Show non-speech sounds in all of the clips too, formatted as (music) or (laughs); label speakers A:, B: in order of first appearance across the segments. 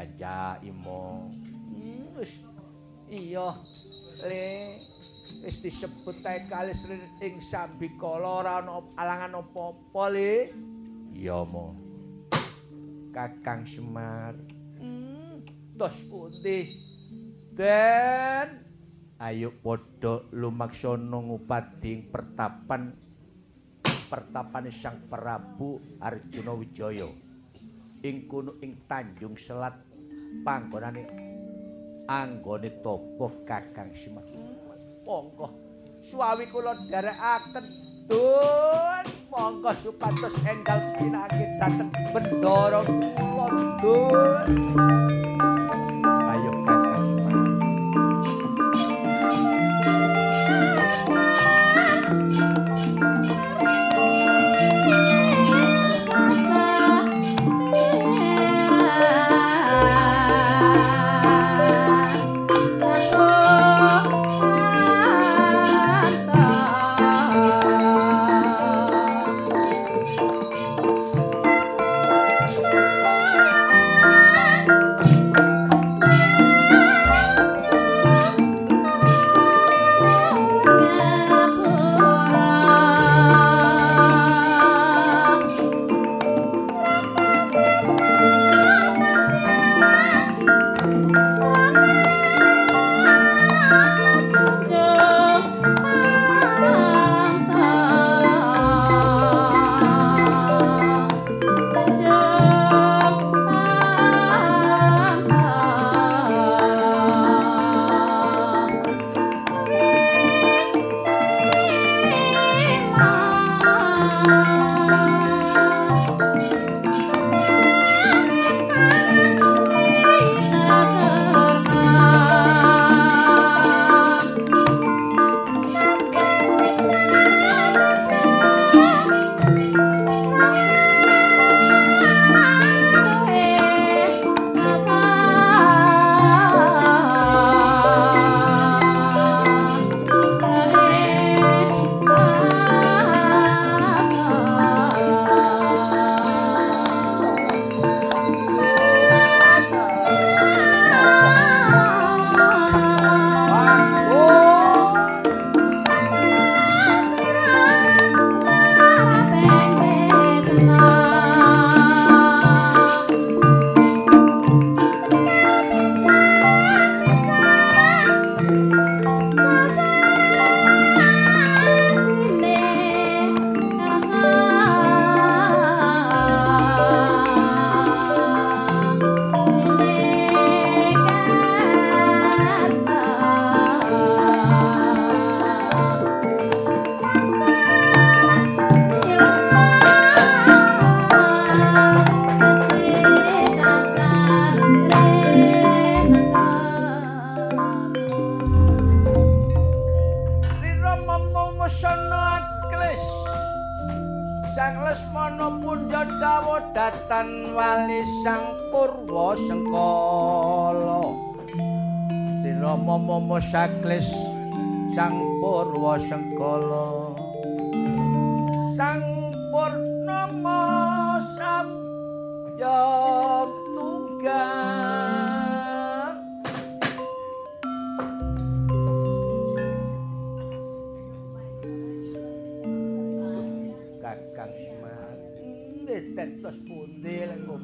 A: Panca imo. Hmm, wis iya. Le wis disebut kae kalis ing sambikala ora ana alangan apa-apa, Le. Iya, Mo. Kakang Semar. Hmm, tos pundi? Den ayo padha lumaksana ngupadi pertapan pertapane Sang Prabu Arjuna Wijaya. ing kono ing Tanjung Selat panggonane anggone topo Kakang Semar. Monggo suawi kula dherekaken dun monggo supados enggal pinanggih dhateng bendara kula dun.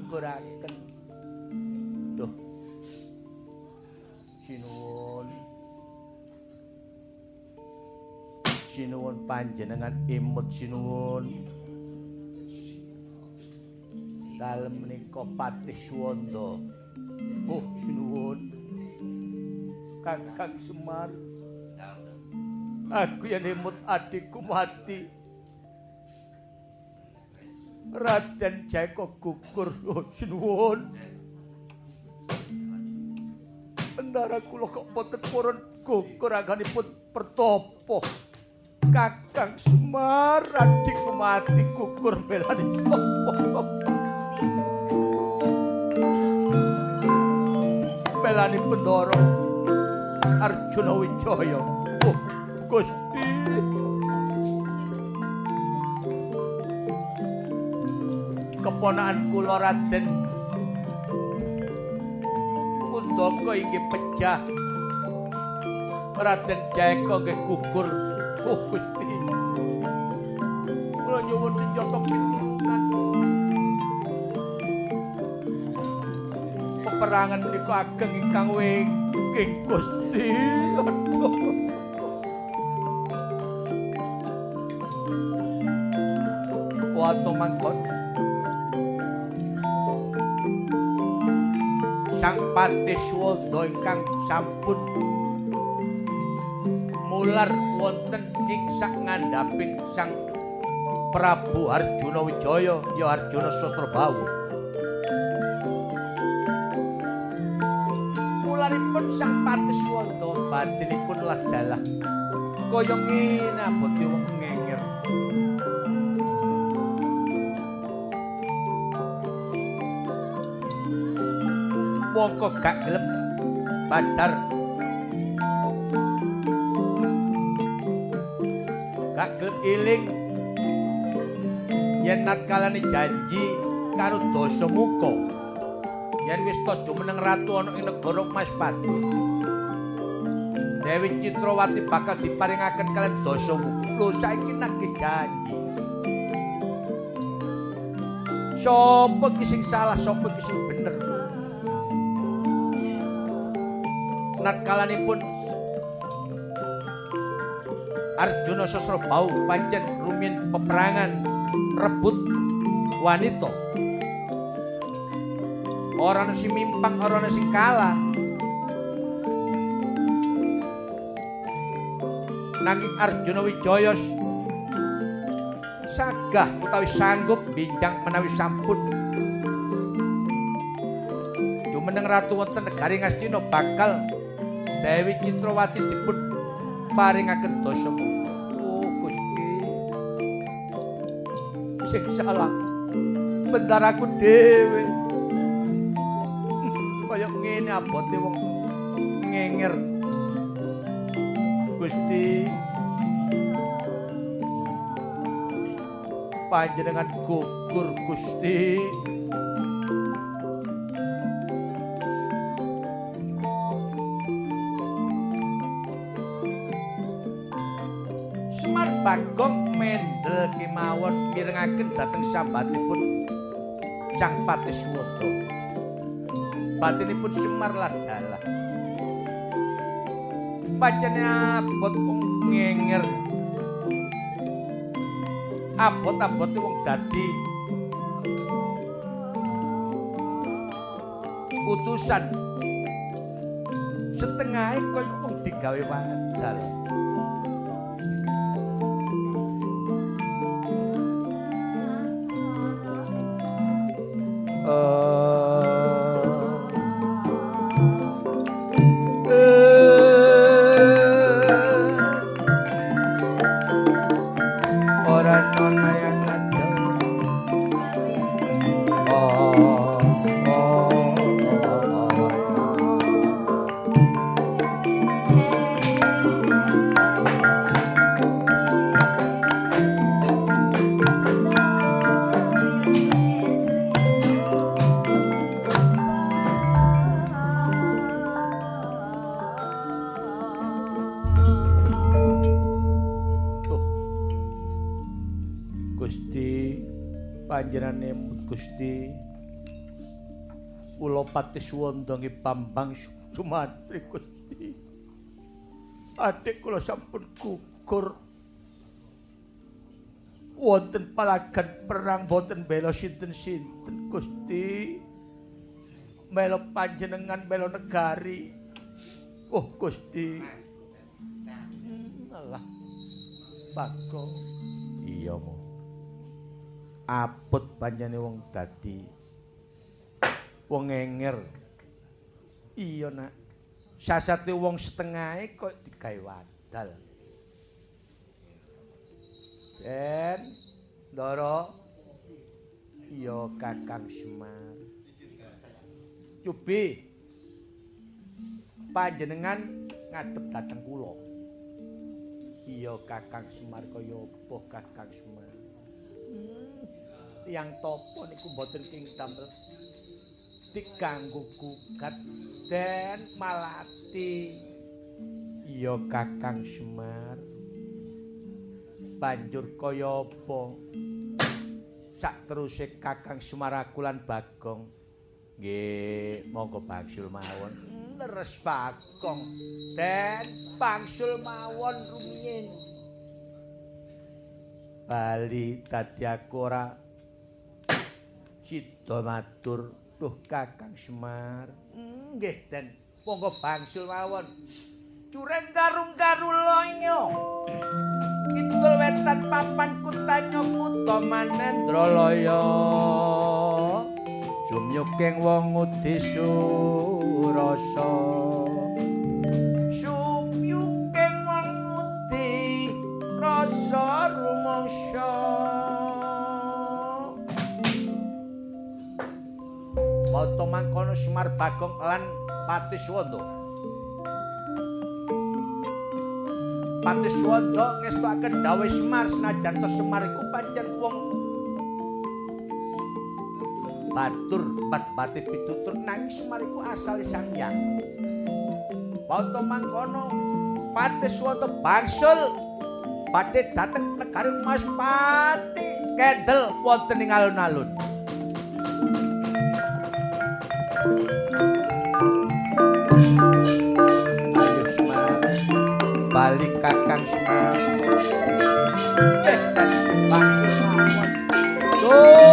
A: Lek ngukuraken. Duh. Sinuwun. Sinuwun panjenengan imut sinuwun. Dalem menika Patih Suwanda. Oh, sinuwun. Kakang Semar. Aku yang imut adikku mati. Raden Jeko gugur (laughs) oh sinuwun. Bendara kula kok boten purun gugur angganipun pertopo. Kakang Semar adikku mati gugur belani. (laughs) Belani Bendara Arjuna Wijaya. Oh, Gusti. Keponakan kula Raden
B: Undaka inggih pecah. Raden Jayaka nggih gugur. Oh Gusti. Kula nyuwun senjata pitulungan. Peperangan menika ageng ingkang wingking Gusti. Aduh. Swada ingkang sampun mular wonten ing sak ngandhaping Sang Prabu Arjuna Wijaya ya Arjuna Sasrabawu. Mularipun Sang Patih Swada batinipun ladalah kaya ngene Mongko gak gelem. Badar gak gelem iling. Yen natkalane janji karo Dasamuka yen wis taja meneng ratu ana ing negara Maspati Dewi Citrawati bakal diparingaken kalian Dasamuka lho saiki nake janji. Sopo ki sing salah, sopo ki sing bener? Natkalanipun Arjuna Sasrabau pancen rumiyin peperangan rebut wanita. Ora ana sing mimpang, ora ana sing kalah. Nanging Arjuna Wijaya sagah utawi sanggup bincang menawi sampun jumeneng ratu wonten negari Ngastina bakal Dewi Citrawati dipun paringaken dasa Oh Gusti. Sing salah. Bendaraku dhewe (laughs) kaya ngene abote wong ngenger. Gusti. Panjenengan gugur Gusti mirengaken dhateng sambatipun Sang Patiswada batinipun Semar ladalah panjenengan abot ngenger. Abot-abot wong dadi. Utusan. Setengah kaya wong digawe wadal pati suwanda nggih Bambang Gusti. Adik kula sampun gugur. Wonten palagan perang boten bela sinten-sinten Gusti. Melo panjenengan melo negari. Oh Gusti. Hmm, Alah. Bagong. Iya mo. Aput panjane wong dadi wong enger. Iya nak. Sasate wong setengahe kok digawe wadal. Ben Ndara Iya Kakang Semar. Cubi. Panjenengan ngadep dateng kula. Iya Kakang Semar kaya apa Kakang Semar? Hmm. Tiyang topo niku mboten king damel diganggu gugat den malati. Iya kakang semar. Banjur kaya apa? Sak teruse kakang semar akulan bagong. Nggih monggo bangsul mawon. Leres bagong den bangsul mawon rumiyin. Bali dadi aku ora sida matur duh kakang semar. Nggih den. Monggo bangsul mawon. Cureng garung-garu lonyo kidul wetan papan kutanyo kuto manendra loyo. Sumyuking wong udi surasa sumyuking wong udi rasa rumangsa Mata mangkono Semar Bagong lan Patiswanda Patiswanda ngestukaken dawuh Semar senajan to Semar iku pancen wong batur bat bati pitutur nanging Semar iku asale Sang Hyang. Pauto mangkono Patiswanda bangsul badhe dhateng negari Mas Pati kendel wonten ing alun-alun. Balik kakang semar eh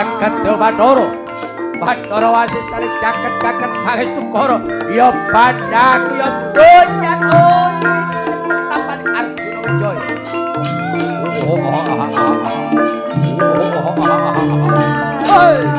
B: jagat dewa Bathara. Bathara wasisane jagat-jagat pangestu kara. Ya bandaku ya donya oi. Tapan Arjuna Wijaya. Oh, oh, oh, oh, oh, oh, oh, oh,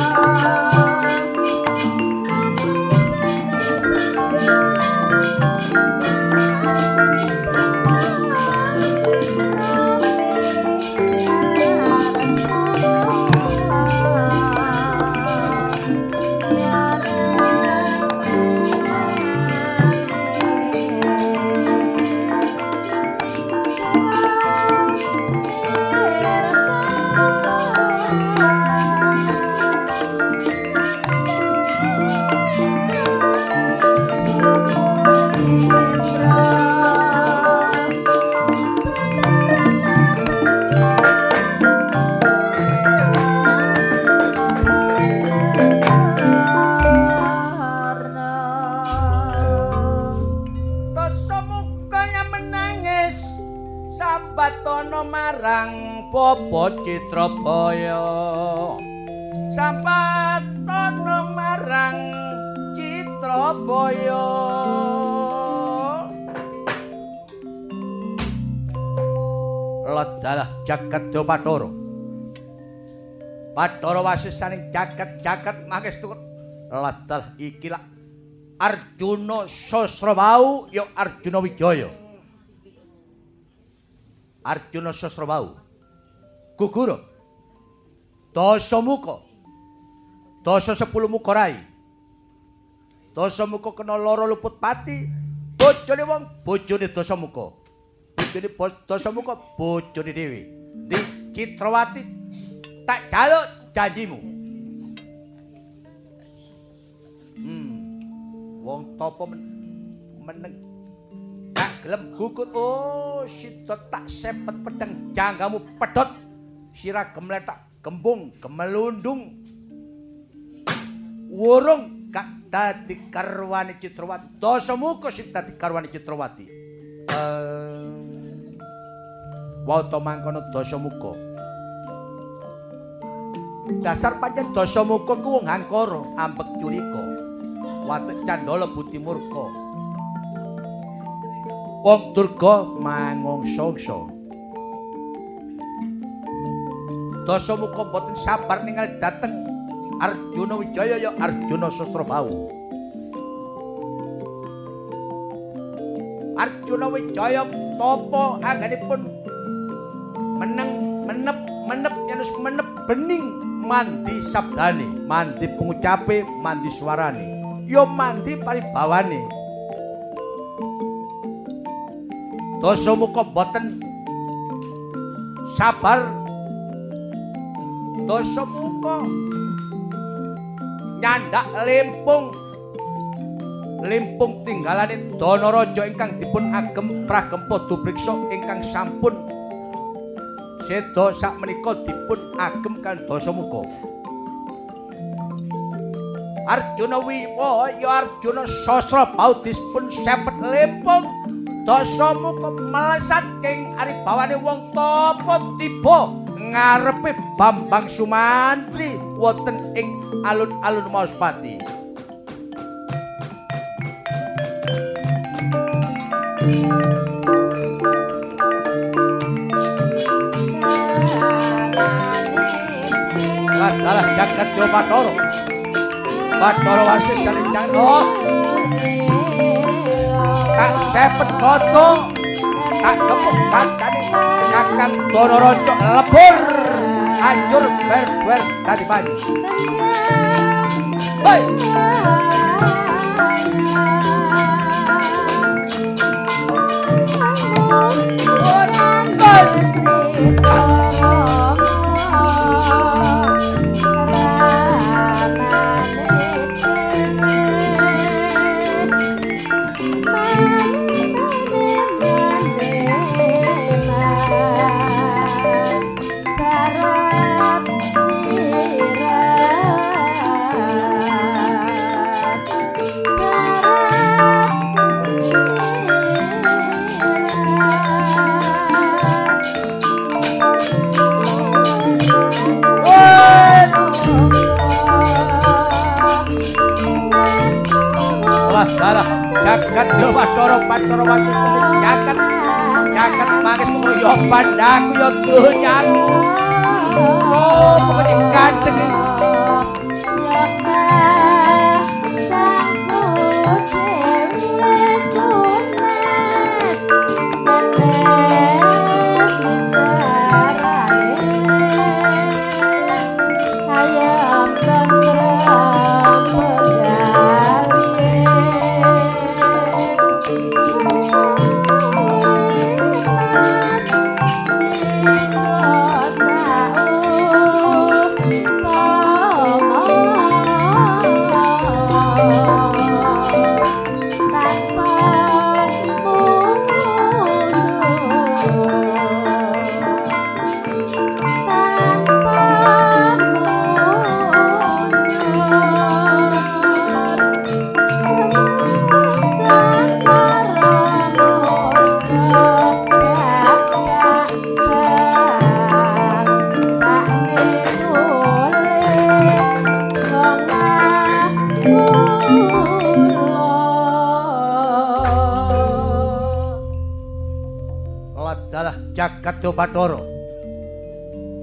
B: Bathara Bathara wasisaning jagat-jagat mangestu ladalah iki lak Arjuna Sasrawau ya Arjuna Wijaya Arjuna Sasrawau Guguru. Dasa muka. Dasa sepuluh muka rai. Dasa muka kena loro luput pati. Bojone wong, bojone dasa muka. Bojone dasa muka, bojone dewi. Di Citrawati, tak jaluk janjimu. Hmm. Wong topo men meneng tak gelem gugur oh sida tak sepet pedang janggamu pedot sirah gemletak gembung gemelundung wurung gak dadi karwani citrawati dosa muka sing dadi karwani citrawati um, wau to mangkono dosa muka
A: Dasar pancen Dasamuka ku wong angkara, ambek curiga. Watek candala budi murka. Wong Durga mangongso-ngso. Dasamuka boten sabar ningali dateng Arjuna Wijaya ya Arjuna Sasrabau. Arjuna Wijaya tapa anggenipun meneng menep menep yanus menep. Bening mandi sabdane mandi pengucape mandi suarane. Yo mandi paribawane dosa muka boten. Sabar. Dosa muka. Nyandak limpung limpung tinggalane Donorojo ingkang dipun agem pragempa dubriksa ingkang sampun seda sak menika dipun agem kan Dasamuka Arjuna Wiwaya Arjuna Sasra Baudis pun sepet limpung Dasamuka melesat king aribawane wong tapa tiba ngarepe Bambang Sumantri wonten ing alun-alun Maospati. Adalah jagat yo Batoro. Batoro wasis jalan jalan. Tak sepet koto. Tak kepuk kakani. Kakang Donorojo lebur. Hancur ber-ber tadi pagi. Hei! Jagat yo Bathara Bathara wajib jagat jagat mangis mung yo pandaku yo dunyaku oh pokoke yo Bathara.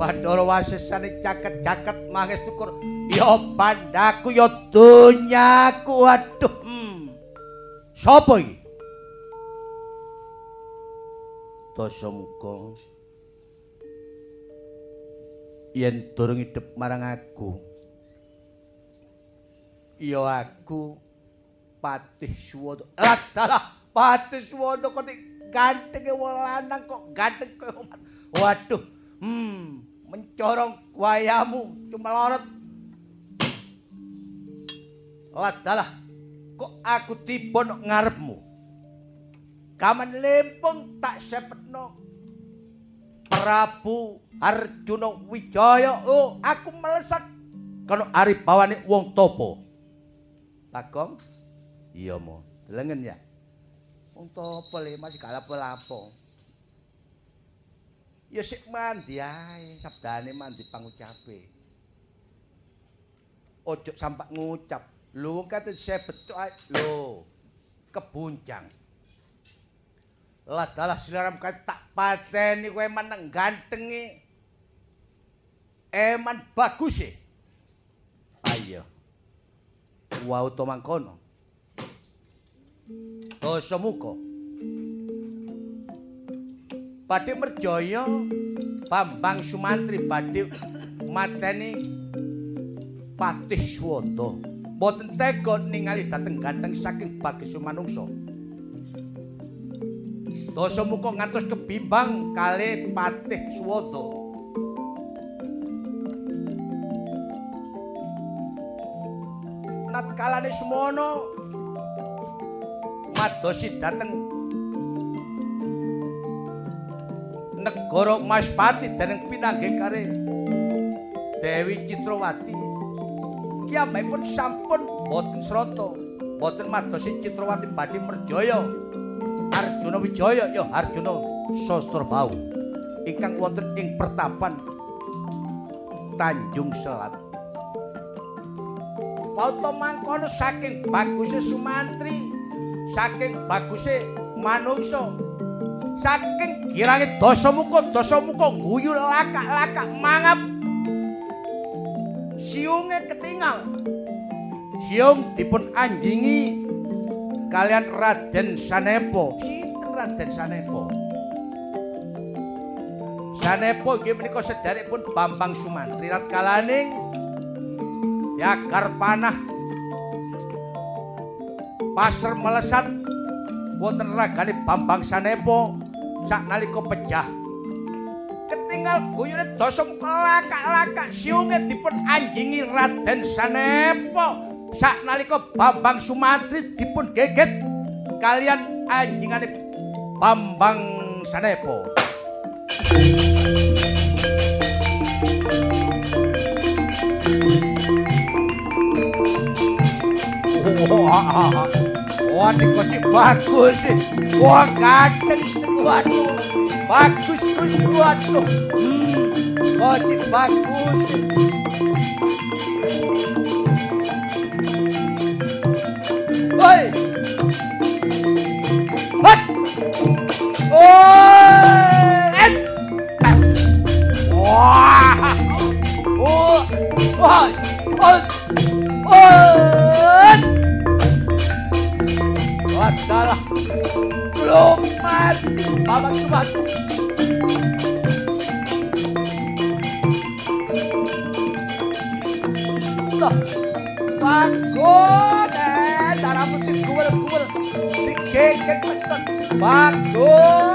A: Bathara wasesane jagat-jagat mangis tukur yo pandaku yo dunyaku aduh. Hmm. Sopo iki? Dasamuka. Yen durung idep marang aku. Ya aku Patih Suwada. Adalah Patih Suwada kok gantenge wong lanang kok ganteng koyo Waduh, hmm, mencorong wayamu cuma lorot. Ladalah, kok aku tiba nok ngarepmu. Kaman lempeng tak sepetno. Prabu Arjuna Wijaya, oh aku melesat kono aribawane wong topo. Takong? Iya mo, delengen ya. Wong topo le masih gak lapo-lapo. Ya sik mandi ae, sabdane mandi pangucape.
B: ojo sampak ngucap. Lho kate sebet lho. Kebuncang. Lah dalah silaram kate tak pateni kowe meneng gantengi. Eman bagus e. Ayo. Wau to mangkono. Dosa muka. Badhe merjaya Bambang Sumantri badhe mateni Patih Swanda. Mboten tega ningali dateng ganteng saking bagi sumanungsa. Dosa muka ngantos kebimbang kali Patih Swanda. Nat kalane semono madosi dateng negara Maspati dening pinanggih kare Dewi Citrawati. Kiyambakipun sampun boten srata, boten madosi Citrawati badhe merjaya. Arjuna Wijaya ya Arjuna Sastrabau ingkang wonten ing pertapan Tanjung Selat. Pauto mangkono saking baguse Sumantri, saking baguse manungsa, saking girange dosa muka dosa muka guyu lakak-lakak mangap. Siunge ketinggal siung dipun anjingi kalian Raden Sanepo. Sinten Raden Sanepo? Sanepo nggih menika sederekipun Bambang Sumantri rat kalaning yakar panah pasar melesat. Wonten ragane Bambang Sanepo sak nalika pecah ketinggal guyune dosa kelakak-lakak siunge dipun anjingi Raden Sanepo. Sak nalika Bambang Sumatri dipun geget kalian anjingane Bambang Sanepo (laughs) Wah, ini bagus sih. Wah, ganteng. Waduh, bagus, kus. Waduh, hmm, kocik bagus. Woi. Hot. Oh. Wah. Oh. Wah. Wadalah. Belum mati. Babak subak. Loh. Bagus. Eh, cara putih kuwel-kuwel. Dikeket betul.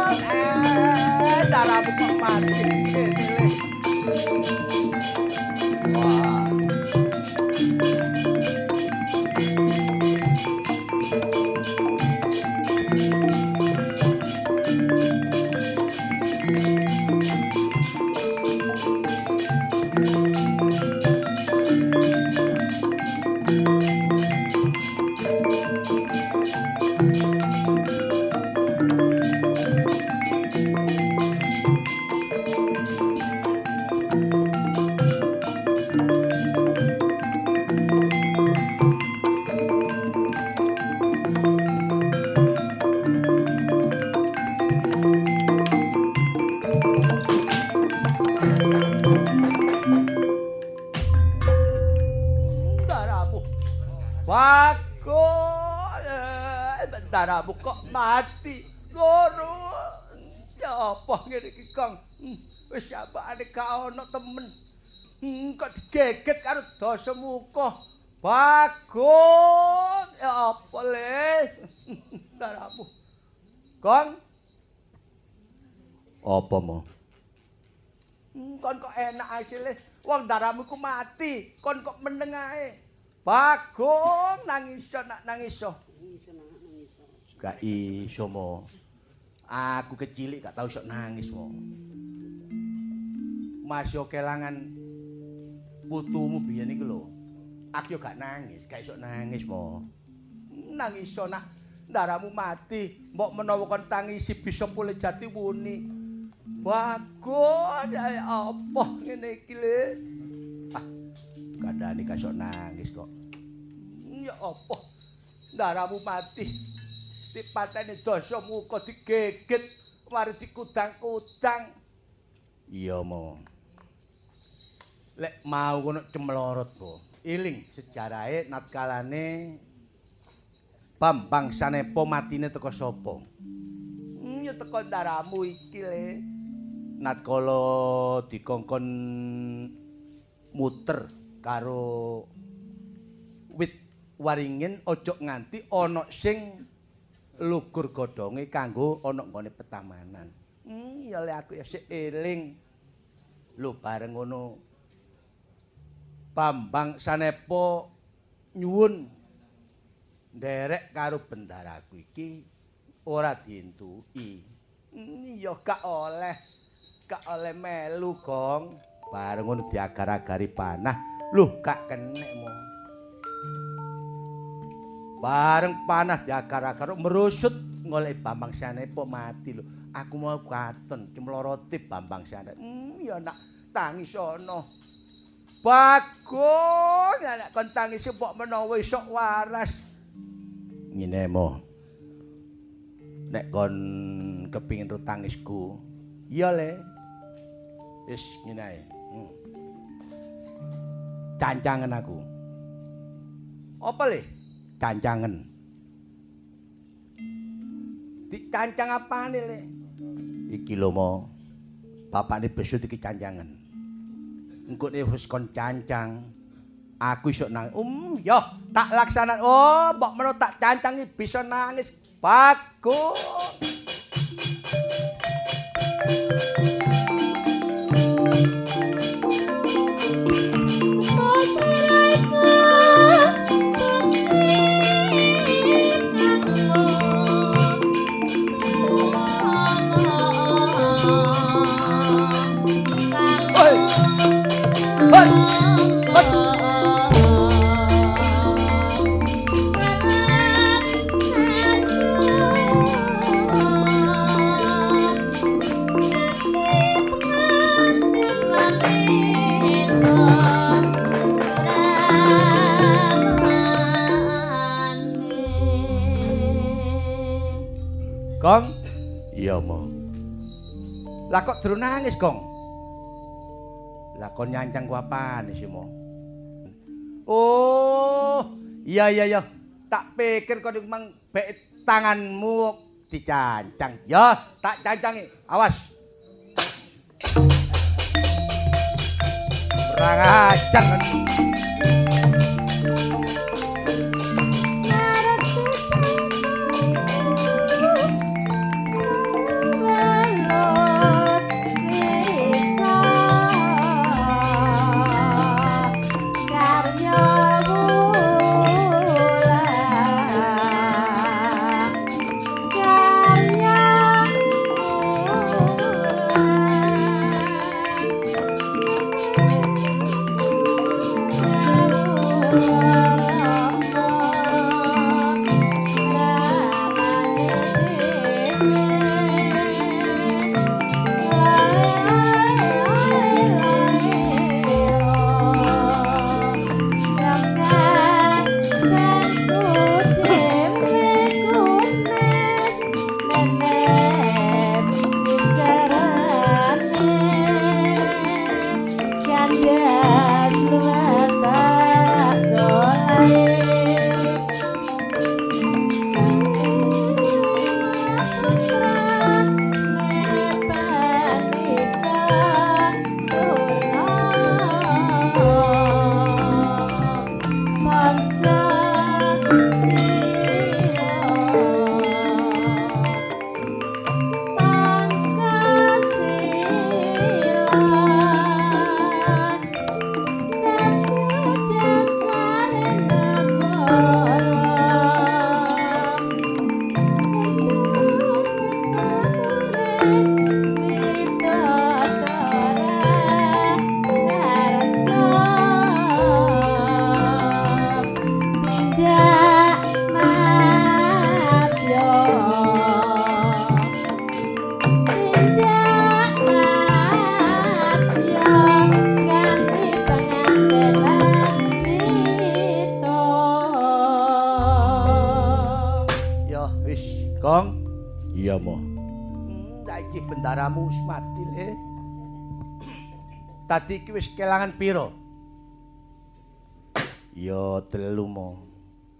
B: Wong darahmu ku mati, kon kok meneng ae. Bagong nangis nak nangis. Gak iso mo. Aku kecilik gak tau iso nangis mo. Masih kelangan putumu biyen iku lho. Aku yo gak nangis, gak iso nangis mo. Nangis nak darahmu mati, mbok menawa kon tangisi bisa pulih jati wuni. Bagus, ya apa ngene iki le? Kandhani kasok nangis kok. Ya apa? Ndaramu mati. Dipateni dosa muka digegit, mari dikudang-kudang. Iya, Mo. Lek mau kono cemlorot, Bo. Iling sejarahe natkalane Bambang Sanepo matine teko sapa? Hmm, ya teko ndaramu iki le. Natkala dikongkon muter karo wit waringin ojo nganti ana sing lugur godhonge kanggo ana nggone petamanan. Hmm, ya le aku ya sik eling. Lho bareng ngono Bambang Sanepo nyuwun nderek karo bendaraku iki ora dientui. Iya gak oleh. Gak oleh melu, Gong. Bareng ngono diagar-agari panah. Loh, gak kenek mo. Bareng panah diagar-agar merusut ngoleh Bambang Sanepo mati lho. Aku mau katon cemloroti Bambang Sanepo. Hmm, ya nak tangis ana. Bagus, nek kon tangis mbok menawa esuk waras. ngene mo nek kon kepingin rutangisku iya le wis ngene ae hmm. Cancangen aku. Apa le cancangen di cancang apa nih le iki lho mo. Bapak ini besok iki cancangen engkau nih wis kon cancang. Aku iso nang um yo tak laksana oh mbok menawa tak cancangi bisa nangis. Bagus Durung nangis, Gong? Lah kok nyancang ku apane sih, Mo? Oh, iya iya iya. Tak pikir kok mang bek tanganmu dicancang. Ya, tak cancangi. Awas. Kurang ajar. Kong? Bendaramu wis mati, Le. Tadi iki wis kelangan piro?
A: Ya telu, Mo.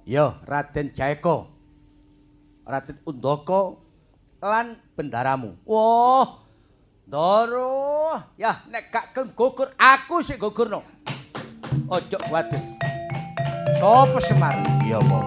B: Ya, Raden Jaeko. Raden Undaka lan bendaramu. Wah. Ndoro, ya nek gak gelem gugur aku sik gugurno. Ojo kuwatir. Sopo Semar?
A: Iya, Mo.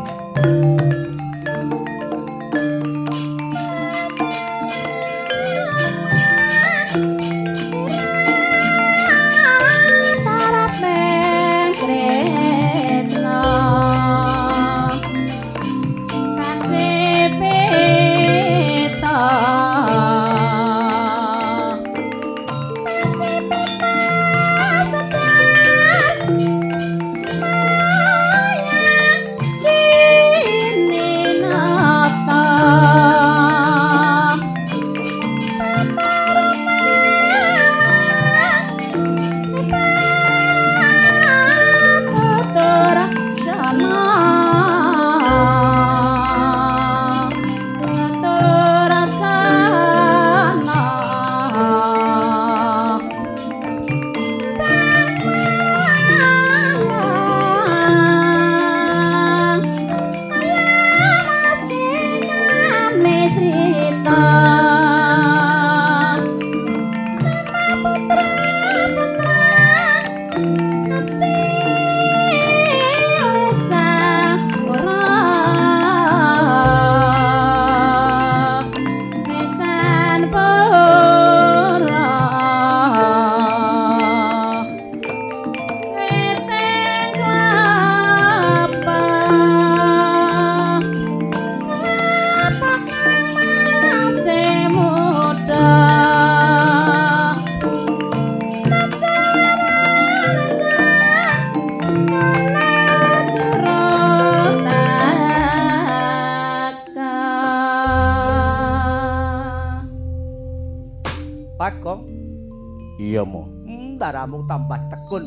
A: Iya, Mo.
B: Hmm, daramu tambah tekun.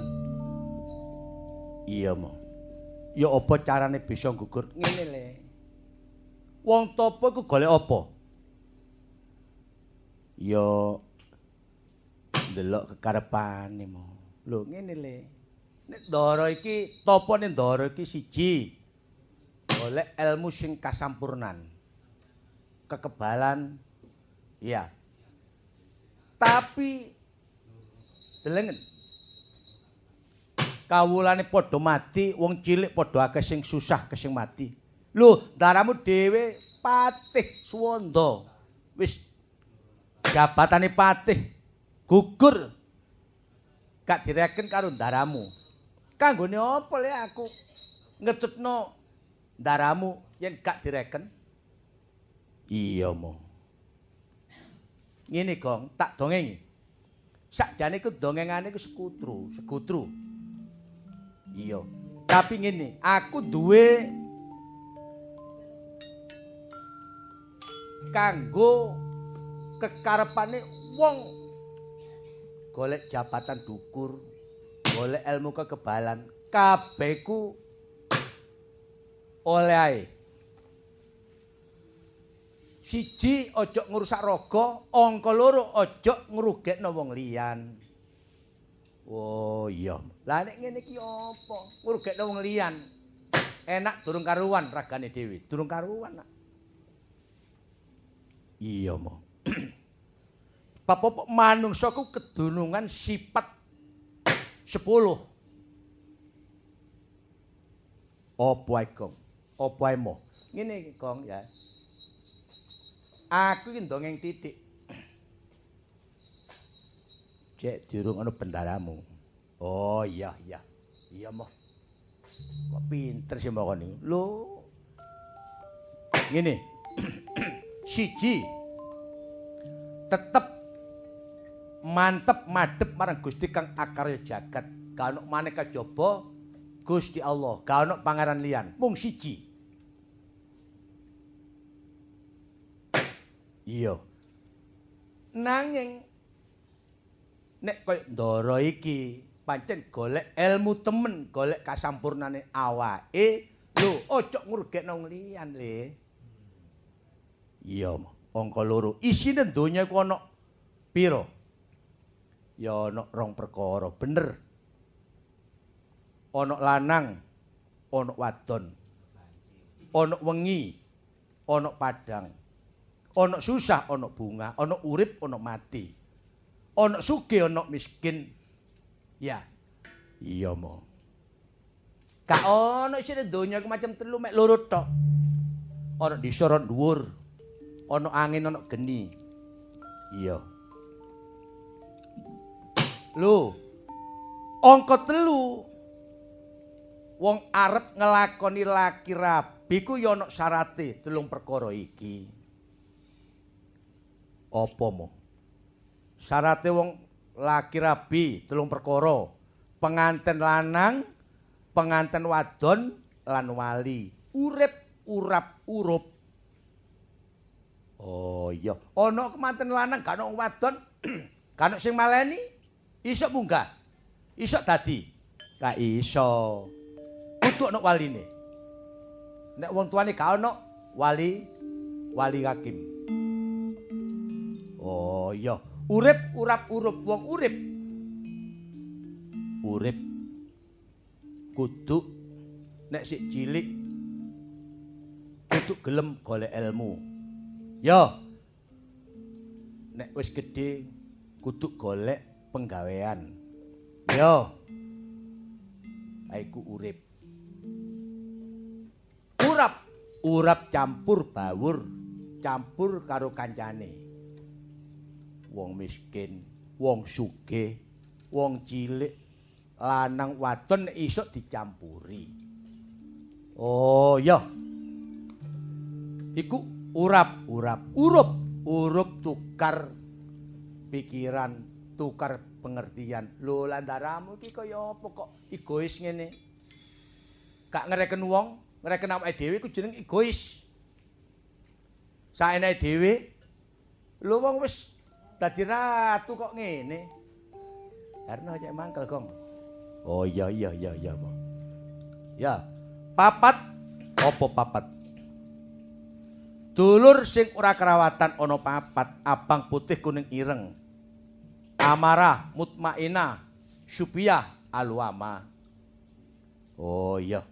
A: Iya, Mo.
B: Ya apa carane bisa gugur? Ngene le. Wong topo iku golek apa?
A: Ya ndelok kekarepane, Mo.
B: Lho ngene le. Nek ndara iki topone ndara iki siji. Golek ilmu sing kasampurnan. Kekebalan iya. Tapi delengen kawulane padha mati, wong cilik padha akeh sing susah, akeh sing mati. Lho, daramu dhewe patih Suwanda. Wis jabatane patih gugur. Gak direken karo daramu. Kanggone apa le aku ngetutno daramu yen gak direken?
A: Iya, Mo.
B: Ngene, Gong, tak dongengi. Sakjane iku dongengane iku sekutru, sekutru. Iya. Tapi ngene, aku duwe kanggo kekarepane wong golek jabatan dukur, golek ilmu kekebalan, kabeh ku oleh ae. Siji ojo ngrusak raga, angka loro ojo ngrugekno wong liyan.
A: Oh, iya.
B: Lah nek ngene iki apa? Ngrugekno wong liyan. Enak durung karuan ragane dhewe, durung karuan. Nak.
A: Iya, Mo. (clears throat)
B: Bapak manungsa ku kedunungan sifat 10. Apa ae, Gong? Apa ae, Mo? Ngene iki, Gong, ya. Aku iki ndongeng titik.
A: Cek durung ana bendaramu.
B: Oh, iya, iya. Iya, Mo. Kok pinter sih kon niku. Lho. Ngene. (clears throat) Siji. Tetep mantep madhep marang Gusti kang akarya jagat. Ga ono maneh kajaba Gusti Allah, ono pangeran liyan. Mung siji.
A: Iya.
B: Nanging nek koyo ndara iki pancen golek ilmu temen, golek kasampurnane awake, lho ojo ngrugekno wong liyan, Le. Iya. Angka loro. Isine donya iku ana pira? Ya ana rong perkara, bener. Ana lanang, ana wadon. Ana wengi, ana padang. Ana susah, ana bunga, ana urip, ana mati. Ana sugih, ana miskin. Ya. Iya, Mo. Gak ana isine donya macam telu mek loro tok. Ana ana dhuwur. Ana angin ana geni. Iya. Lho. Angka telu. Wong arep ngelakoni laki rabi ku ya ana syarate telung perkara iki. Apa mo? Syarate wong laki rabi telung perkara. Penganten lanang, penganten wadon lan wali. Urip urap urup. Oh iya, ana kemanten lanang gak ana wadon, (clears throat) gak ana sing maleni. Iso munggah. Iso dadi. Gak iso. Kudu ana waline. Nek wong tuane gak ana wali wali hakim. Oh iya, urip urap urup wong urip. Urip kudu nek sik cilik kudu gelem golek ilmu. Yo. Nek wis gedhe kudu golek penggawean. Yo. Aiku urip. Urap, urap campur bawur, campur karo kancane. Wong miskin, wong sugih, wong cilik, lanang wadon iso dicampuri. Oh, iya. Iku urap, urap, urup, urup tukar pikiran, tukar pengertian. Lho, landaramu iki kaya apa kok egois ngene? Gak ngereken wong, ngereken awake dhewe iku jeneng egois. Saenake dhewe lho wong wis dadi ratu kok ngene. Karena aja mangkel, Gong. Oh iya iya iya iya, Bang. Ya, papat apa papat? Dulur sing ora kerawatan ana papat, abang putih kuning ireng. Amarah, mutmainah, syubiyah, alwama. Oh iya.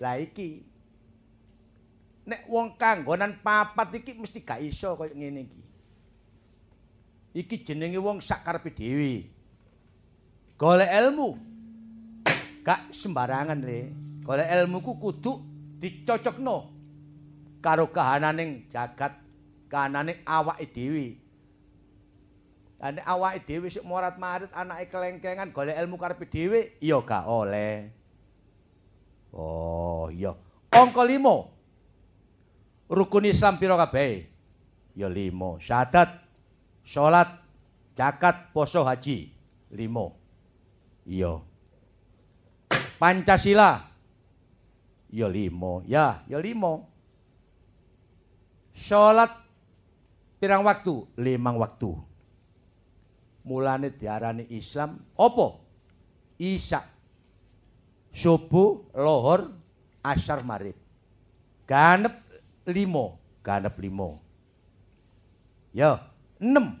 B: Lah iki nek wong kanggonan papat iki mesti gak iso kaya ngene iki. Iki jenenge wong sak karepe dhewe. Golek ilmu. Gak sembarangan le. Golek ilmu ku kudu dicocokno karo kahananing jagat, kahananing awake dhewe. Lah nek awake dhewe sik morat-marit anake kelengkengan golek ilmu karepe dhewe, iya gak oleh. Oh, iya. Angka 5. Rukun Islam pira kabeh? Ya 5. Syahadat, salat, zakat, poso, haji. 5. Iya. Pancasila. Ya 5. Ya, ya 5. Salat pirang waktu? Limang waktu. Mulane diarani Islam apa? Isya. Subuh, lohor, asar, marib. Ganep limo, ganep limo. Ya, enam.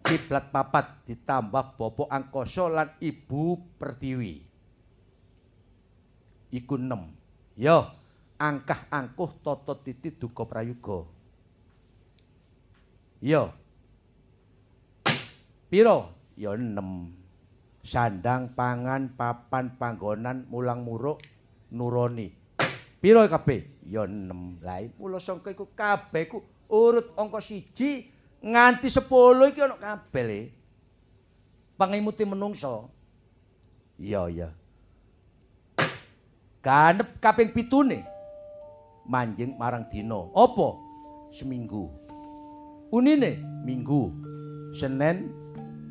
B: Kiblat papat ditambah bopo angkoso lan ibu pertiwi. Iku enam. Ya, angkah angkuh toto titi duko prayuga. Ya. Piro? Ya enam. Sandang, pangan, papan, panggonan, mulang muruk, nuroni. Piro kabeh? Ya enam. Lah mula sangka iku kabeh urut angka siji nganti 10 iki ana kabeh le. Pangimuti menungso. Iya, iya. Ganep kaping pitune manjing marang dina. Apa? Seminggu. Unine minggu. Senin,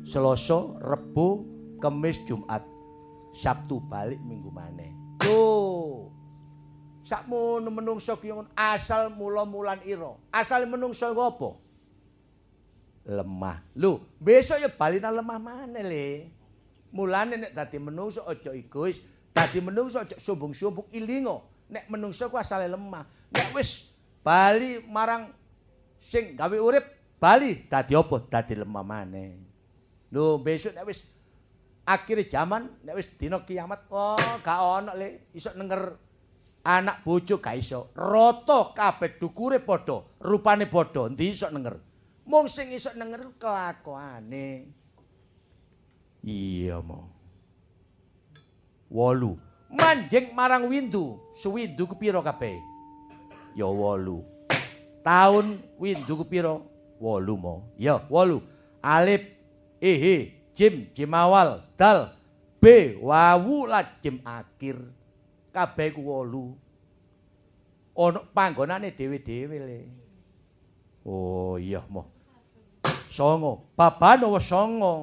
B: Selasa, Rebo, Kamis, Jumat. Sabtu balik minggu maneh. Lho. Sakmono menungso ki asal mula-mulan ira. Asal menungso iku apa? Lemah. Lho, besok ya balina lemah maneh le. Mulane nek dadi menungso aja egois, dadi menungso aja sombong-sombong ilingo. Nek menungso ku asale lemah. Nek wis bali marang sing gawe urip bali dadi apa dadi lemah maneh lho besok nek wis akhir zaman nek wis dina kiamat oh gak ono le iso nenger anak bojo gak iso rata kabeh dukure padha rupane padha ndi iso nenger mung sing iso nenger kelakuane. Iya mo. Wolu. Manjing marang windu suwindu kepira kabeh? Ya wolu. Taun windu kepira? Wolu mo. Ya wolu. Alif ehe jim jim awal dal b wawu la jim akhir. Kabeh ku wolu. Ana panggonane dhewe-dhewe le oh iya mo songo baban wa songo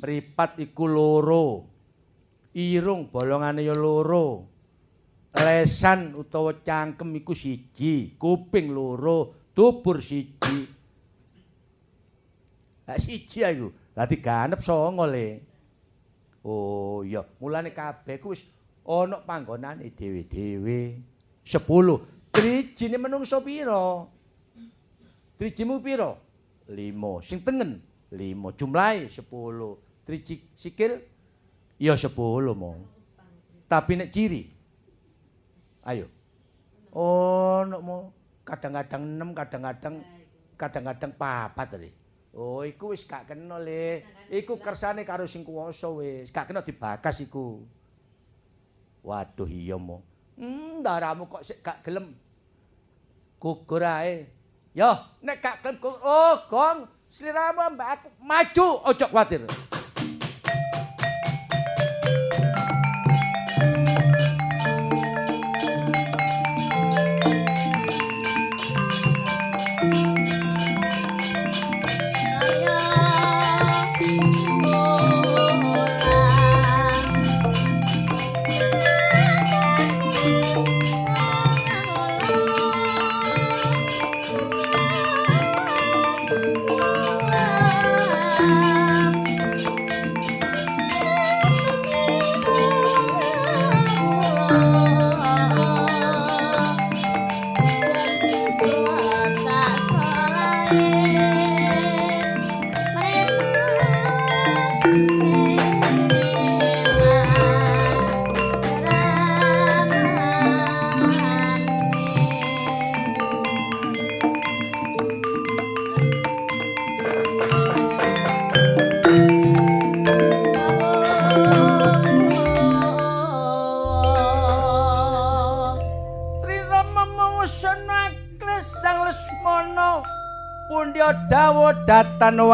B: mripat iku loro irung bolongane ya loro lesan utawa cangkem iku siji, kuping loro, dubur siji. Lah siji aku, dadi ganep songo le. Oh iya, mulane kabeh ku wis ana panggonane dhewe-dhewe. 10. Trijine menungso pira? Trijimu pira? 5. Sing tengen 5. Jumlahe 10. Triji sikil ya 10 mo. Tapi nek ciri Ayo. Oh, nek mau kadang-kadang 6, kadang-kadang kadang-kadang 4 tadi. Oh, iku wis gak kena le. Iku kersane karo sing kuwasa wis. Gak kena dibakas iku. Waduh iya mo. Hmm, daramu kok sik gak gelem. Gugur ae. Yo, nek gak gelem oh, gong, sliramu mbak aku maju, ojo kuwatir.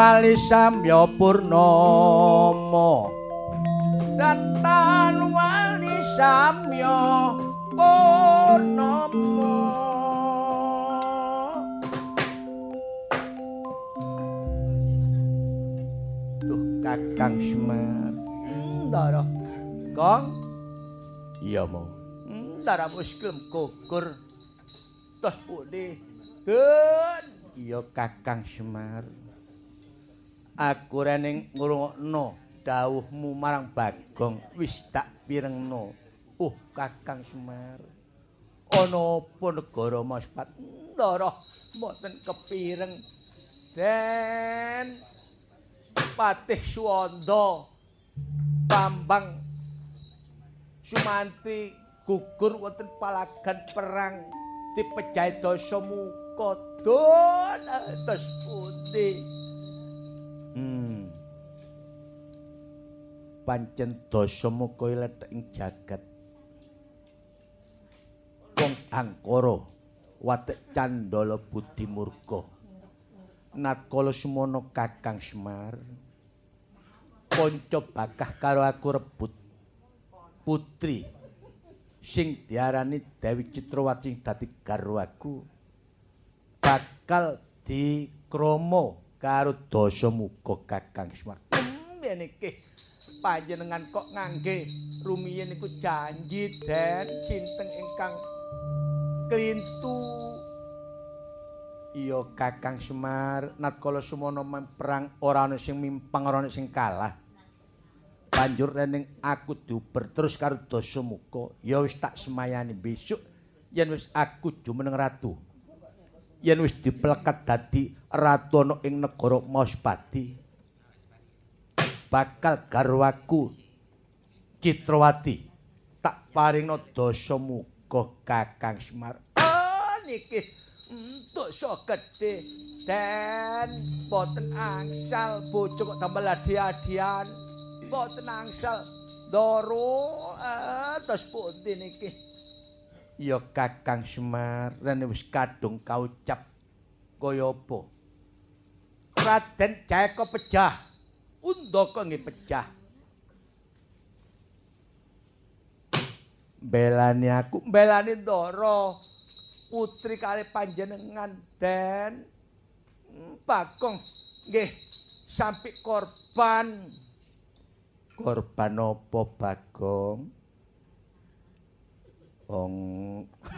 B: Wali samya purnama. Datan wali samya purnama. Duh Kakang Semar Ndara Kong? Iya mau Ndara muskelem gugur. Tos pundi Den Iya Kakang Semar Aku rening ngrungokno dawuhmu marang Bagong wis tak pirengno. Uh Kakang Semar ana apa negara Maspat Ndara mboten kepireng. Den Patih Suwanda Bambang Sumanti gugur wonten palagan perang dipejai dasa muka. Don atas putih pancen dasa muka letek ing jagat. Wong angkara watek candala budi murka natkala semono kakang semar kanca bakah karo aku rebut putri sing diarani Dewi Citrawati sing dadi garwaku bakal dikromo karo Dasamuka Kakang Semar. Yen iki panjenengan kok ngangge rumiyin iku janji den cinteng ingkang klintu Iya Kakang Semar, natkala sumono perang ora ana sing mimpang ora ana sing kalah. Banjur rening aku diuber terus karo Dasamuka, ya wis tak semayani besok yen wis aku jumeneng ratu. yen wis diplekat dadi ratu ana ing negara Maspati bakal garwaku Citrawati tak paringno dasa muga Kakang Semar. Oh niki entuk so gedhe den boten angsal bojo kok tambah adi-adian. Boten angsal ndoro eh terus pundi niki. Ya Kakang Semar rene wis kadung kaucap kaya apa? Raden Jayaka pejah. Undaka nggih pejah. belani aku. Belani Ndara putri kali panjenengan den Bagong. Nggih sampai korban. Korban apa Bagong? Wong (laughs)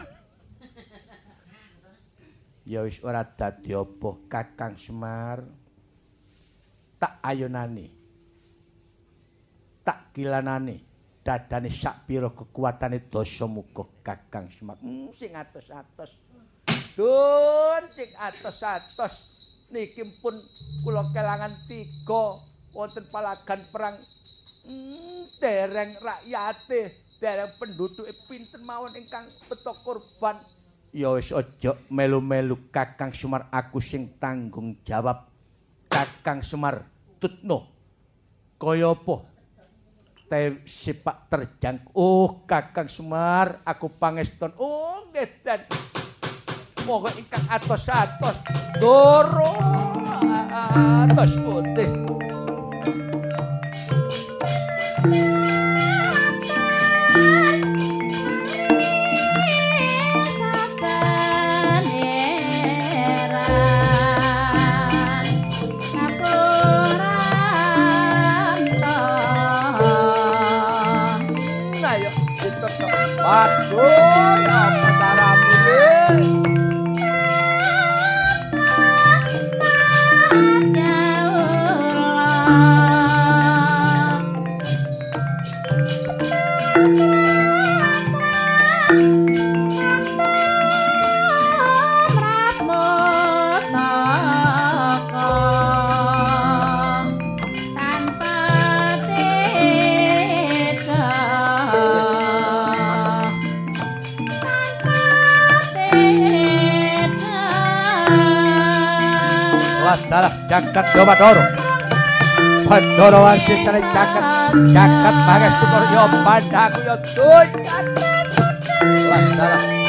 B: Ya wis ora dadi apa Kakang Semar tak ayunani tak kilanani dadane sak pira kekuatane dasa muga Kakang Semar. Hmm, sing atos-atos. Dun sing atos-atos niki pun kula kelangan tiga wonten palagan perang hmm, dereng rakyate, dereng penduduke pinten mawon ingkang beto korban. Ya wis aja melu-melu Kakang Semar aku sing tanggung jawab. Kakang Semar tutno kaya apa te sipak terjang. Oh, Kakang Semar, aku pangeston. Oh, Dan. Moga ingkang atos-atos. Doro atos putih. Aduh, dalah jagat Dawadara. Pandara wasih cari jagat jagat Pangestu Karya pandhaku ya dunyan. Lah dalah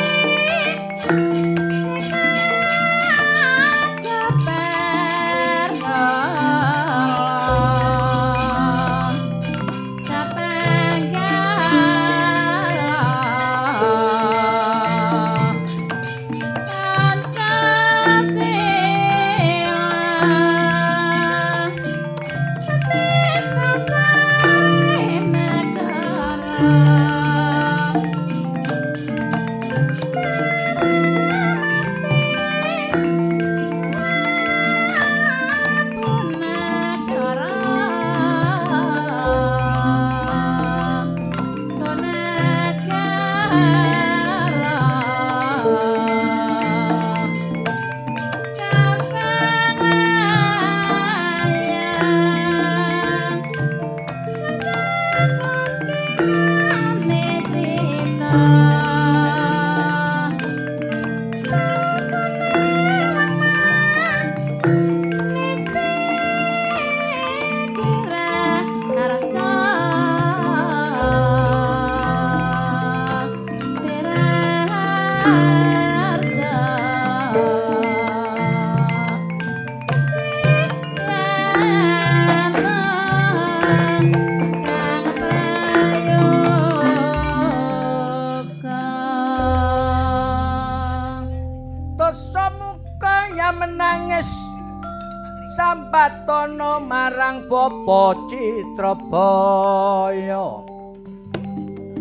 B: Citrabaya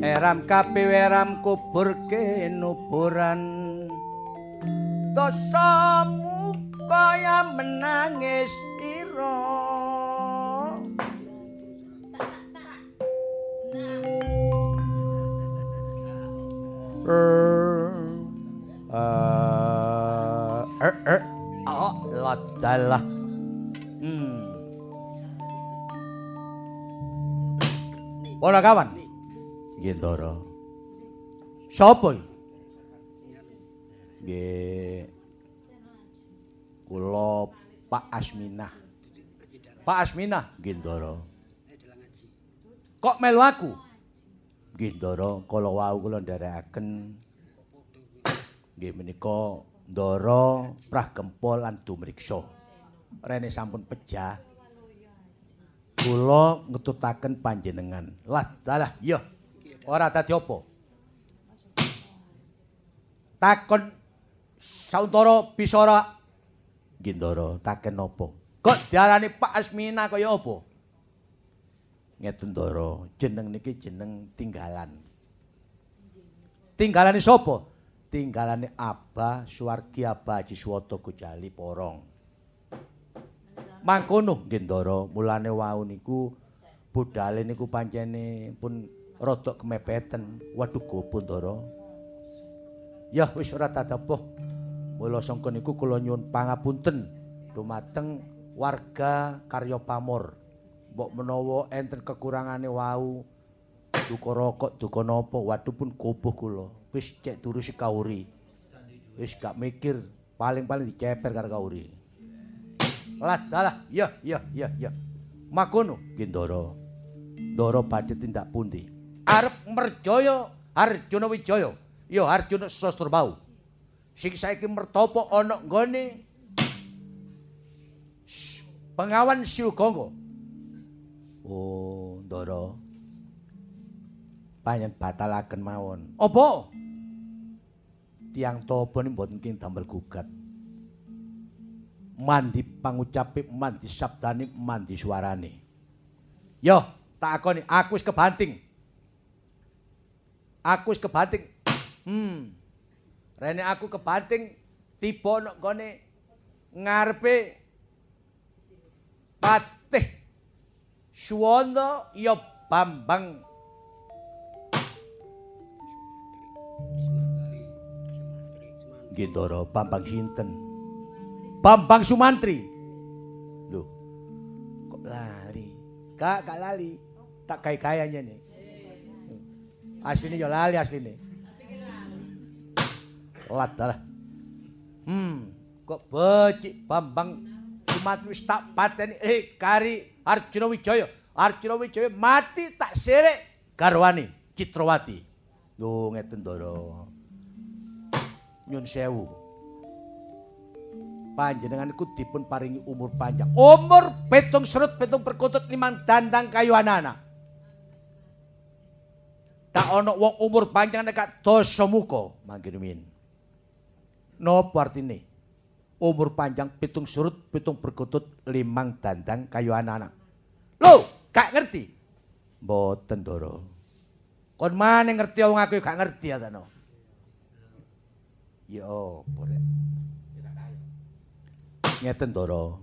B: Eram kapi weram kubur kenuburan Dosa muka menangis ira Er, er, dalah. Hmm. Ora kawan. Nggih, Ndara. Sopo iki? Nggih. Kula Pak Asminah. Pak Asminah, nggih, Ndara. Kok melu aku? Nggih, Ndara, kala wau kula nderekaken nggih menika Ndara prah gempol lan dumriksa. Rene sampun pejah. Kula ngetutaken panjenengan. Lah, dalah, iya. Ora dadi apa? Takon sauntara bisa ora nggih Ndara, taken apa? Kok diarani Pak Asmina kaya apa? Ngeten Ndara, jeneng niki jeneng tinggalan. Tinggalane sapa? Tinggalane Abah Suwargi Abah Haji Swata Gojali Porong. Mangkono nggih Ndara mulane wau niku budale niku pancene pun rada kemepeten. Waduh gopo Ndara. Ya wis ora tadapoh mula sangka niku kula nyuwun pangapunten. Dumateng warga Karya Pamor. Mbok menawa enten kekurangane wau. Duka rokok duka napa waduh pun gopoh kula. Wis cek turu kauri. Wis gak mikir. Paling-paling diceper karo kauri Lah, dalah, iya, iya, iya, iya. Makono, Gendoro. Ndara badhe tindak pundi? Arep merjaya Arjuna Wijaya. Ya Arjuna Sastrabau. Sing saiki mertapa ana nggone pengawan Siugangga. Oh, Ndara. Panjen batalaken mawon. Apa? Tiang topo ini mboten damel gugat. Mandi pangucape mandi sabdane mandi suarane yo tak akoni aku wis kebanting. Aku wis kebanting. Hmm. Rene aku kebanting tiba nek gone ngarepe patih suwanda ya bambang. Gendoro Bambang Sinten Bambang Sumantri. Loh. Kok lali? Kak, gak lali. Tak kaya-kayanya nih. Aslinya ya lali aslinya. Lat lah. Hmm, kok becik Bambang Sumantri wis tak pateni eh kari Arjuna Wijaya. Arjuna Wijaya mati tak serek garwani Citrawati. Lho ngeten Ndara. Nyun sewu. Panjenengan iku dipun paringi umur panjang. Umur petung serut petung perkutut limang dandang kayu anak-anak. Tak ono wong umur panjang nek dosa muka mangkirumin. Nopo artine? Umur panjang pitung surut pitung perkutut limang dandang kayu anak-anak. Lho, gak ngerti? Mboten, Ndara. Kon maneh ngerti wong aku gak ngerti ya ta no. Ya rek. Ngeten Ndara.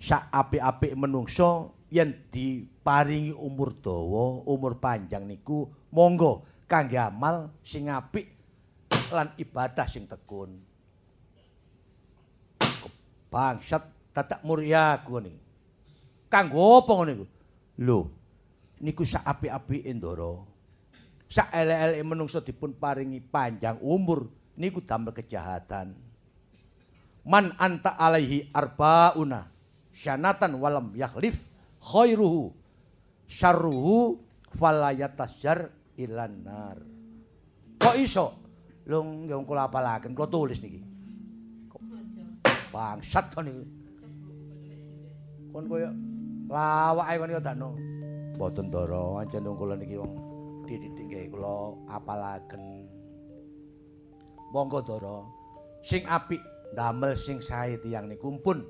B: Sak apik-apik menungsa yen diparingi umur dawa, umur panjang niku monggo kangge amal sing apik lan ibadah sing tekun. Bangsat tatak muria kuwi. Kanggo apa ngono iku? Lho, niku sak apik-apike Ndara. Sak elek-eleke menungsa dipun paringi panjang umur niku damel kejahatan. Man anta alaihi arbauna syanatan walam yakhlif khairuhu syarruhu falayatasjar ilan nar. Kok iso? Lho nggih kula apalaken kula tulis niki. Bangsat to niku kon koyo lawake kon yo dakno. Mboten ndara ancen kula niki wong dididik nggih kula apalaken. Monggo ndara. Sing apik damel sing sae tiyang niku pun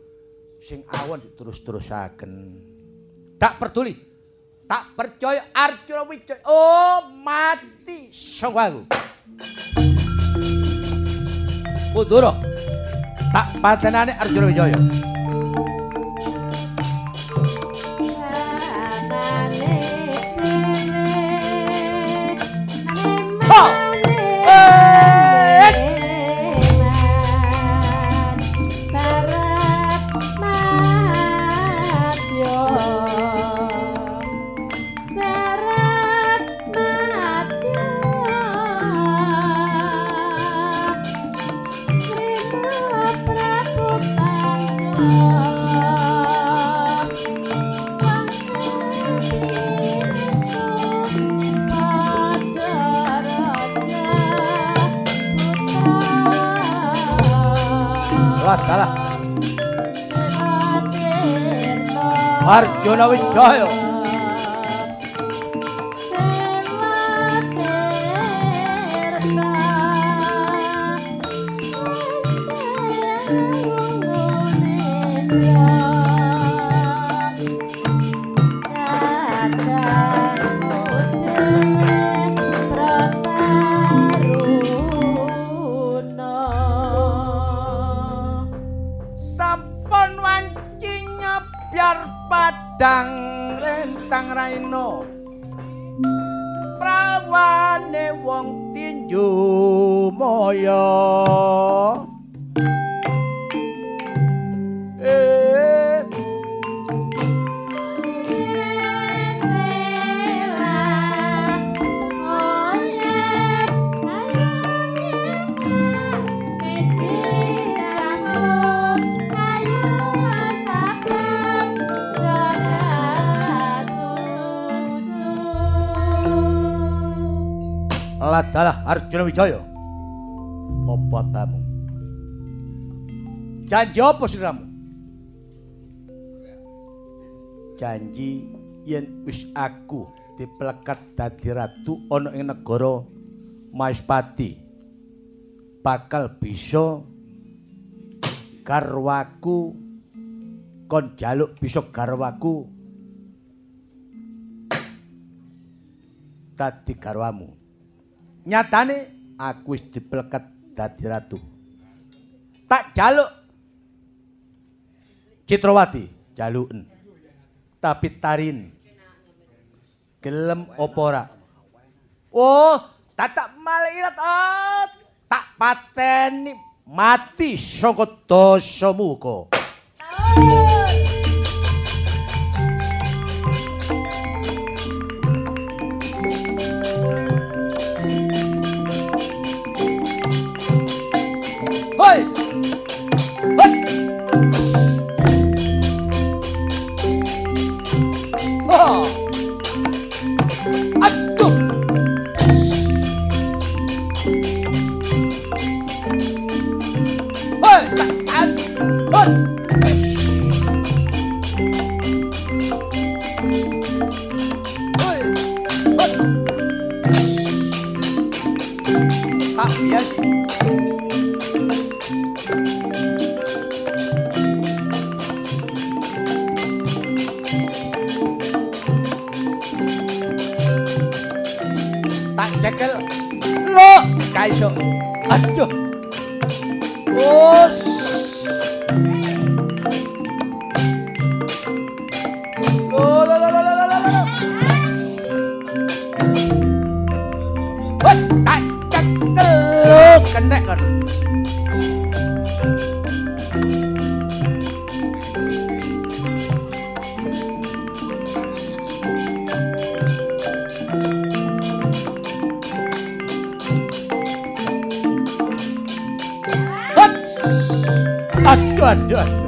B: sing awon diterus-terusaken. Tak peduli. Tak percaya Arjuna Wijaya. Oh, mati sangka aku. Kudura. Tak patenane Arjuna Wijaya. Mark, yo lo visto. Wijaya. Apa tamu? Janji apa siramu? Janji yen wis aku dipelekat dadi ratu ana ing negara Maespati bakal bisa garwaku kon jaluk bisa garwaku dadi garwamu. Nyatane aku wis dipelekat dadi ratu. Tak jaluk Citrawati jaluken. Tapi tarin gelem apa ora? Oh, tatak malirat oh, tak pateni mati saka dosa muka. Hoi! 拍手，哎呦！done, done.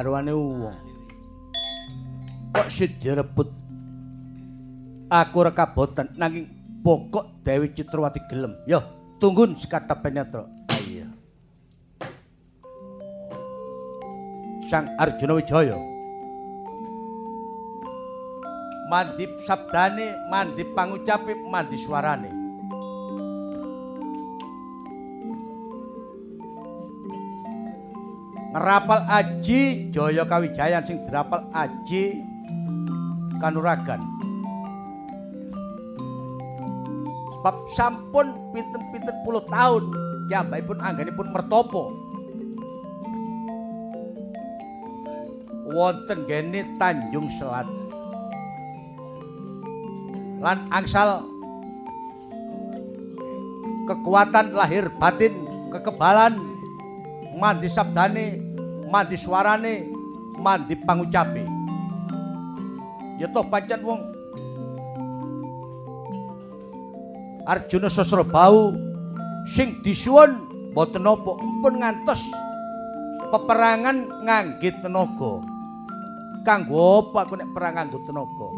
B: Garwane wong. Kok sing direbut aku reka boten nanging pokok Dewi Citrawati gelem. Yo, tunggun sekatap penyatro. Ayo. Sang Arjuna Wijaya. Mandip sabdane, mandip pangucape, mandi suarane. Ngerapal aji Jaya Kawijayan sing dirapal aji Kanuragan. Bab sampun pinten-pinten puluh tahun ya pun anggenipun mertopo. Wonten gene Tanjung Selat. Lan angsal kekuatan lahir batin kekebalan mandi sabdane, mandi suarane, mandi pangucape. Ya toh pancen wong Arjuna Sasrabau sing disuwun boten napa pun ngantos peperangan ngangge tenaga. Kanggo apa aku nek perang nganggo tenaga?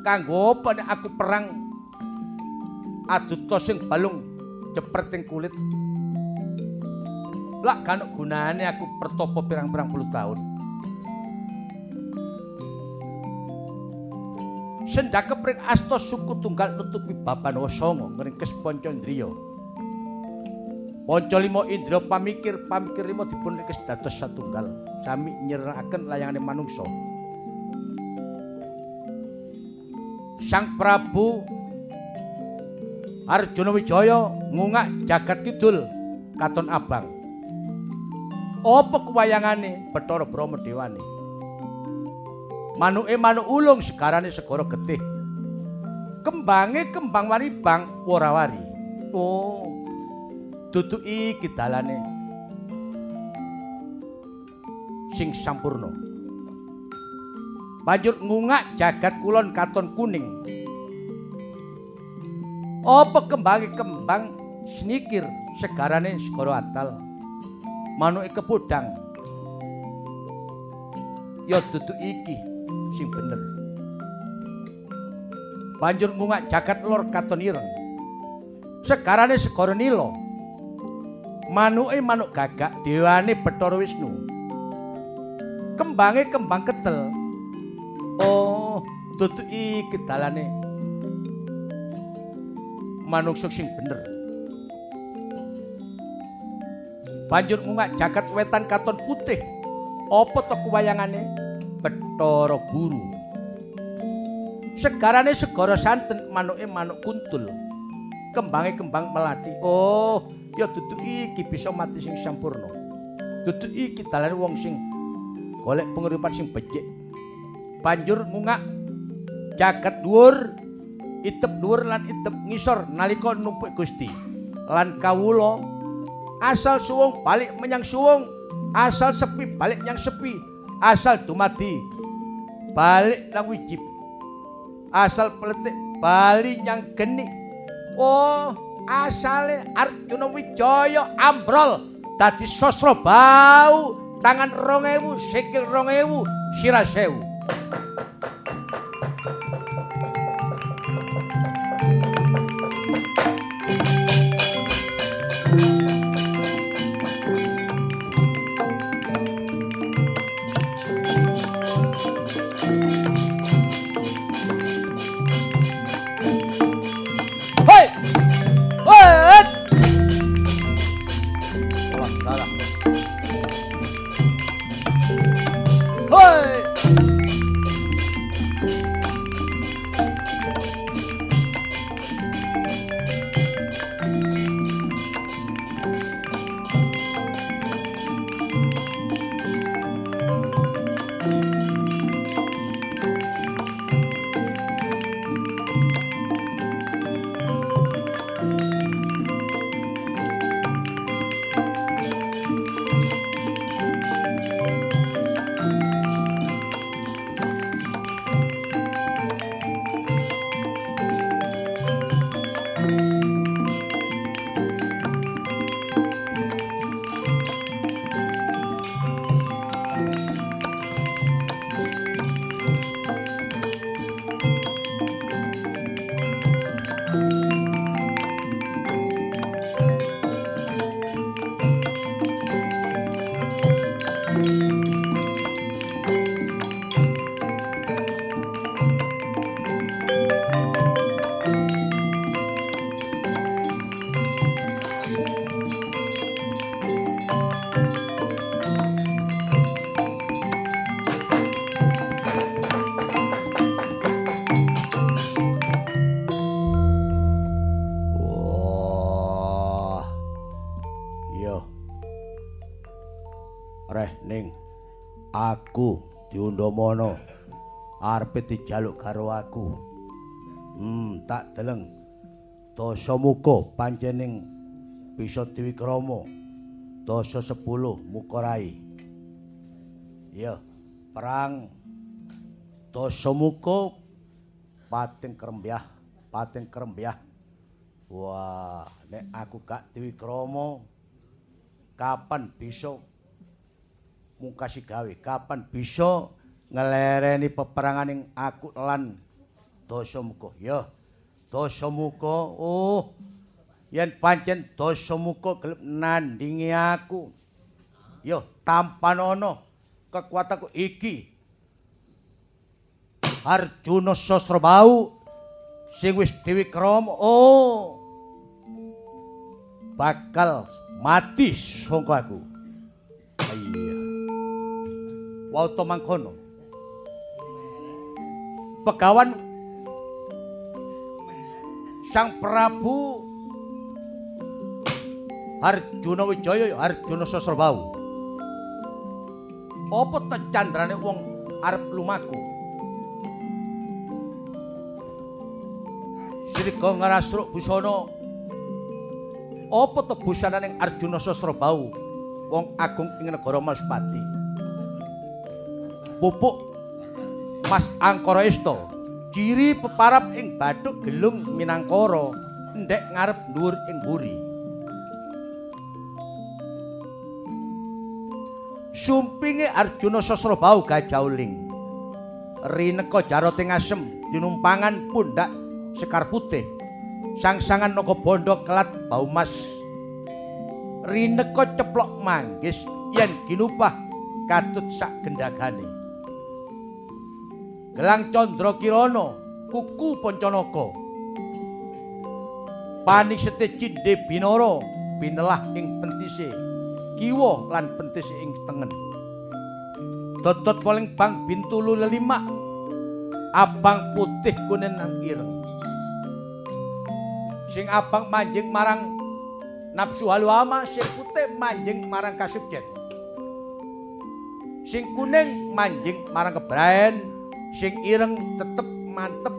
B: Kanggo apa nek aku perang aduta sing balung jepreting kulit lak kan gunane aku pertopo pirang-pirang puluh tahun. Sendak kepring asta suku tunggal nutupi baban wasanga ngringkes panca indriya. Panca lima indra pamikir pamikir lima dipun ringkes dados satunggal sami nyerahaken layangane manungsa. Sang Prabu Arjuna Wijaya ngungak jagat kidul katon abang. Apa kuwayangane Bathara Brahma dewane manuke manuk ulung segarane segara getih. Kembange kembang waribang ora wari. Oh. Dudu iki dalane. Sing sampurna. Banjur ngungak jagat kulon katon kuning. Apa kembange kembang snikir segarane segara atal manuke kepodang ya dudu iki sing bener. Banjur ngungak jagat lor katon ireng. Segarane segara nila. Manuke manuk gagak dewane Bathara Wisnu. Kembange kembang ketel. Oh dudu iki dalane. Manungsa sing bener banjur ngungak jagat wetan katon putih. Apa to kuwayangane Bathara Guru. Segarane segara santen manuke manuk kuntul. Kembange kembang melati. Oh ya dudu iki bisa mati sing sampurna. Dudu iki dalane wong sing golek penguripan sing becik. Banjur ngungak jagat dhuwur itep dhuwur lan itep ngisor nalika numpuk Gusti. Lan kawula asal suwung balik menyang suwung. Asal sepi balik nyang sepi. Asal dumadi balik nang wijib asal peletik bali nyang geni. Oh asale Arjuna Wijaya ambrol. Dadi sastra bau tangan 2000 sikil 2000 ewu sirah sewu. aku diundamana arepe dijaluk karo aku. Hmm tak deleng. Dasa muka pancening bisa diwikrama. Dasa 10 muka rai. Ya perang. Dasa muka pating krembyah pating krembyah wah nek aku gak diwikrama kapan bisa mungkasi gawe? Kapan bisa ngelereni peperanganing aku lan Dasamuka. Ya. Dasamuka. Oh. Yen pancen Dasamuka gelem nandingi aku. Ya, tampan ana kekuatanku iki. Arjuna Sasrabau sing wis diwikrama. Oh. Bakal mati sangka aku. Wauta mangkono. Pegawan Sang Prabu Arjuna Wijaya Arjuna Sasrabau. Apa ta candrane wong arep lumaku? Srika ngrasruk busana. Apa ta busananing Arjuna Sasrabau wong agung ing negara Maspati? Pupuk Mas Angkara Esta. Ciri peparap ing bathuk gelung minangkara ndek ngarep dhuwur ing buri Sumpinge Arjuna Sasrabau gajauling. Rineka jaroting asem dinumpangan pundak sekar putih. Sangsangan naga bondo kelat bau mas. Rineka ceplok manggis yen ginupah katut sak gendagane Gelang Candra Kirana, kuku Pancanaka. Panik sete binara pinelah ing pentise, kiwa lan pentise ing tengen. Dodot paling bang bintulu lelimak, abang putih kunen nang ireng. Sing abang manjing marang nafsu halu ama, sing putih manjing marang kasukjen. Sing kuning manjing marang kebrahen, sing ireng tetep mantep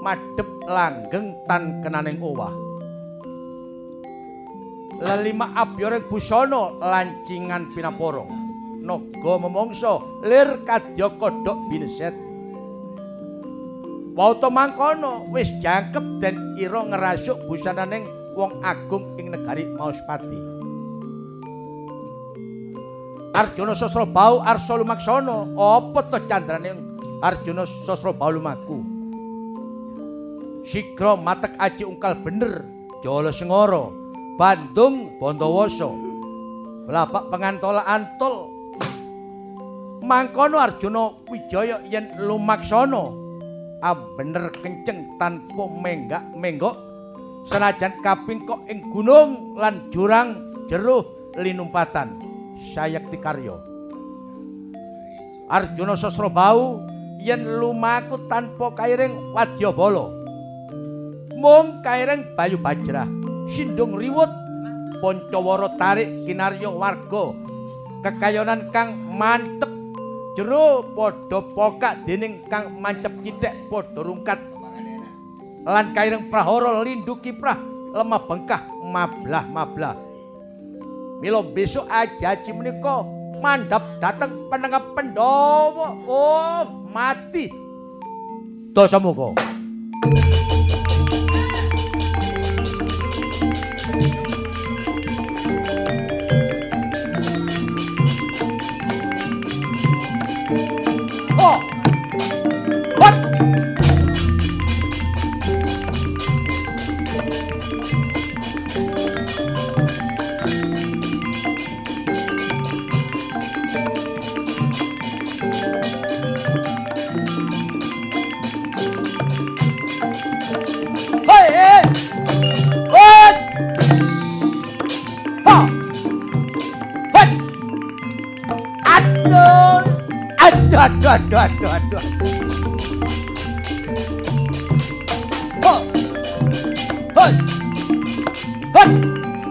B: madhep langgeng tan kenaning owah. Lelima abyoreng busana lancingan pinaporo naga memangsa lir kadya kodhok bineset. Wauta mangkono wis jangkep den ira ngrasuk busananing wong agung ing negari Mauspati. Arjuna Sasrabau Arsa Lumaksana, apa to candrane Arjuna Sasra Balumaku. Sigra matek aji ungkal bener Jala Sengara, Bandung Bandawasa. Blapak pengantola antol. Mangkono Arjuna Wijaya yen lumaksana bener kenceng tanpa menggak menggok senajan kaping kok ing gunung lan jurang jeruh linumpatan sayakti karya Arjuna Sasrabau yen lumaku tanpa kairing wadyabala mung kairing bayu bajrah sindung riwut pancawara tarik kinarya warga. Kekayonan kang mantep jero padha pokak dening kang mancep cithek padha rungkat. Lan kairing prahara lindu kiprah lemah bengkah mablah-mablah. Mila besok aja aji menika mandap dateng penengah pendawa oh mati. Dasamuka. aduh aduh aduh aduh Hoi, hoi, ho!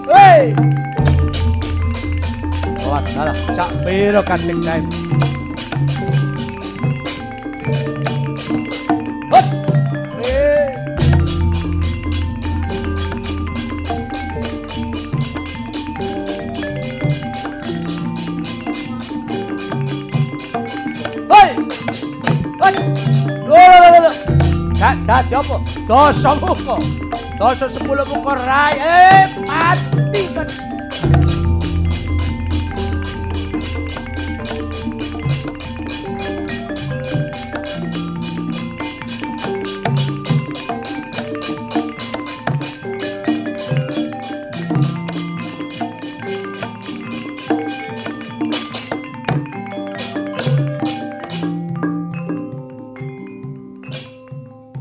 B: Hei kawat salah. Sak piro kan ning naik dadi apa? Dosa muka. Dosa sepuluh muka rai. Eh, mati kan.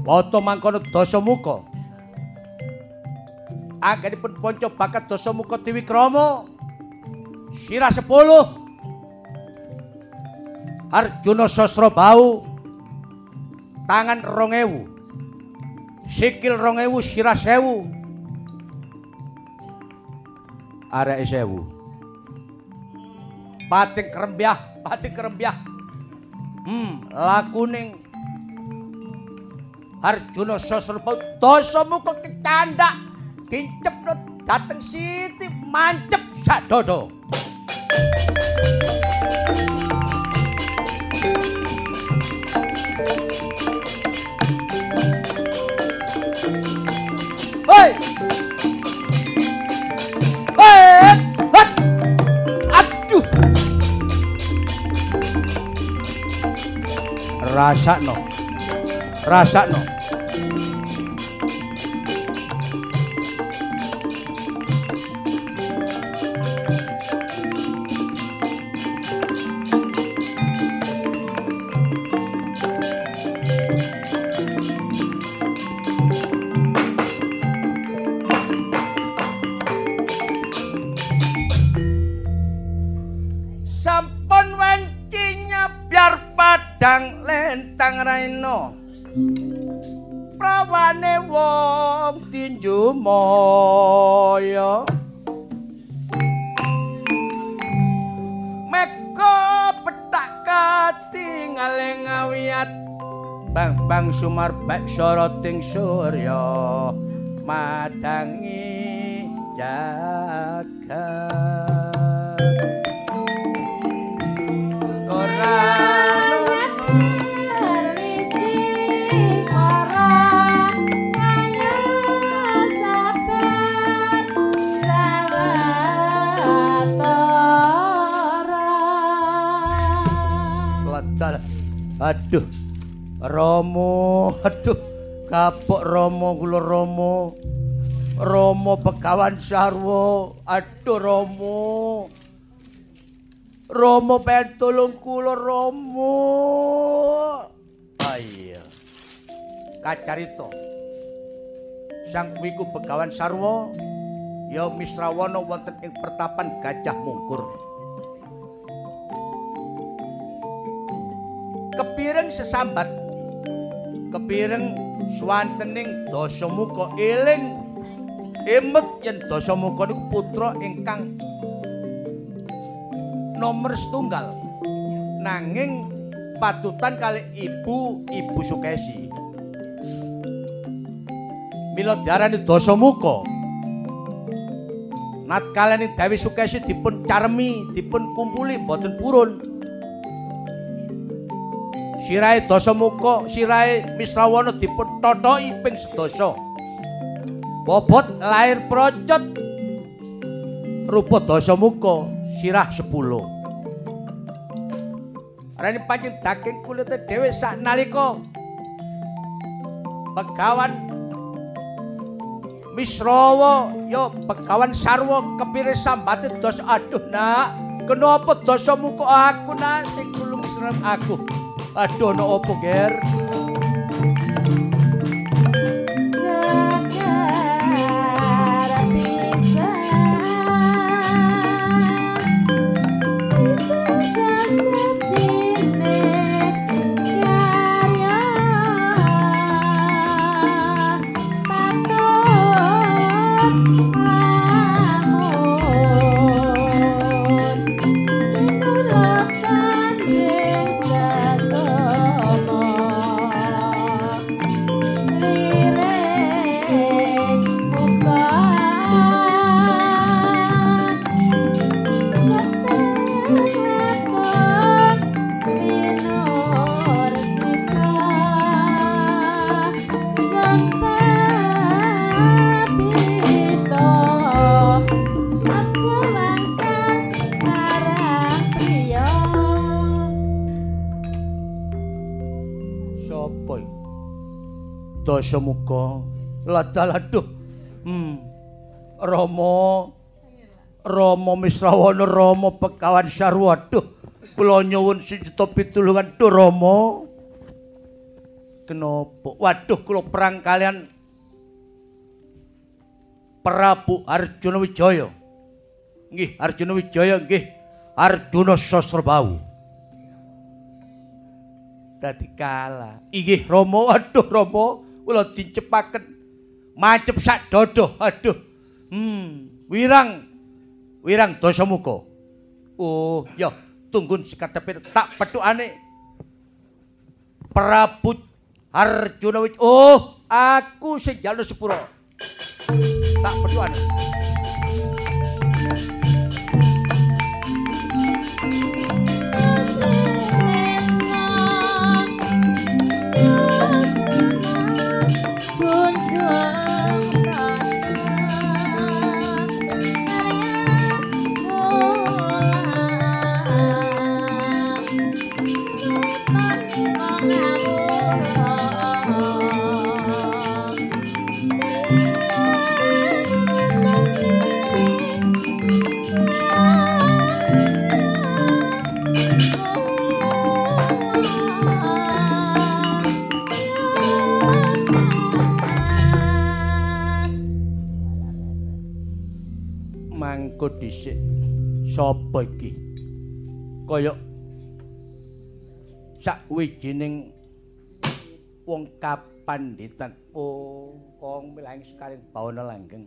B: Wata mangkono dasa muka. Anggenipun ponco bakat dasa muka Dewikrama. Sirah 10. Arjuna Sasra Bau. Tangan 2000. Sikil 2000 sirah 1000. Arek 1000. Pating krembyah, pating krembyah. Hmm, lakuning Arjuna Sasrapa dasa muka kecandak kincepno dateng siti mancep sadodo. Hei! Hei! Aduh! Rasakno. Rasakno. Bang sumar bek soroting surya madangi jagat. Ora Ledal. Aduh. Romo, aduh. Kapok Romo kula Romo. Romo Begawan Sarwa. Aduh Romo. Romo pentulung kula Romo. Ayo. Kacarita. Sang wiku Begawan Sarwa ya misrawana wonten ing pertapan Gajah Mungkur. Kepireng sesambat kepireng swantening Dasamuka eling. Emet yen Dasamuka niku putra ingkang nomor setunggal. Nanging patutan kali ibu ibu Sukesi Mila diarani Dasamuka Nat kalani Dewi Sukesi dipun caremi dipun kumpuli boten purun Sirahe Dasamuka sirahe Misrawana dipun totoki ping sedasa Bobot lahir procot rupa Dasamuka sirah 10. Rene pancen daging kulite dhewe sak nalika Begawan Misrawa ya Begawan Sarwa kepire sambate dosa. Aduh nak kenapa Dasamuka aku nak sing kulung serem aku aduh ana apa ger Ladal aduh. Hmm. Rama Rama Misrawana Rama Bekawan Sarwa. Aduh. Kula nyuwun sijata pitulungan Duh Rama. Kenapa? Waduh kula perang kalian Prabu Arjuna Wijaya. Nggih, Arjuna Wijaya nggih. Arjuna Sasrabau. Dadi kalah. Inggih Rama, aduh Rama, kula dicepaken macep sak dodo. Aduh. Hmm, wirang. Wirang Dasamuka. Oh, ya, tunggun sekadepin tak petukane. Prabu Arjuna. Oh, aku sing jalur sepuro. Tak petukane. Mangko dhisik sapa iki? Kaya sakwijining wong kapanditan? Oh kong milang sekaring bawana langgeng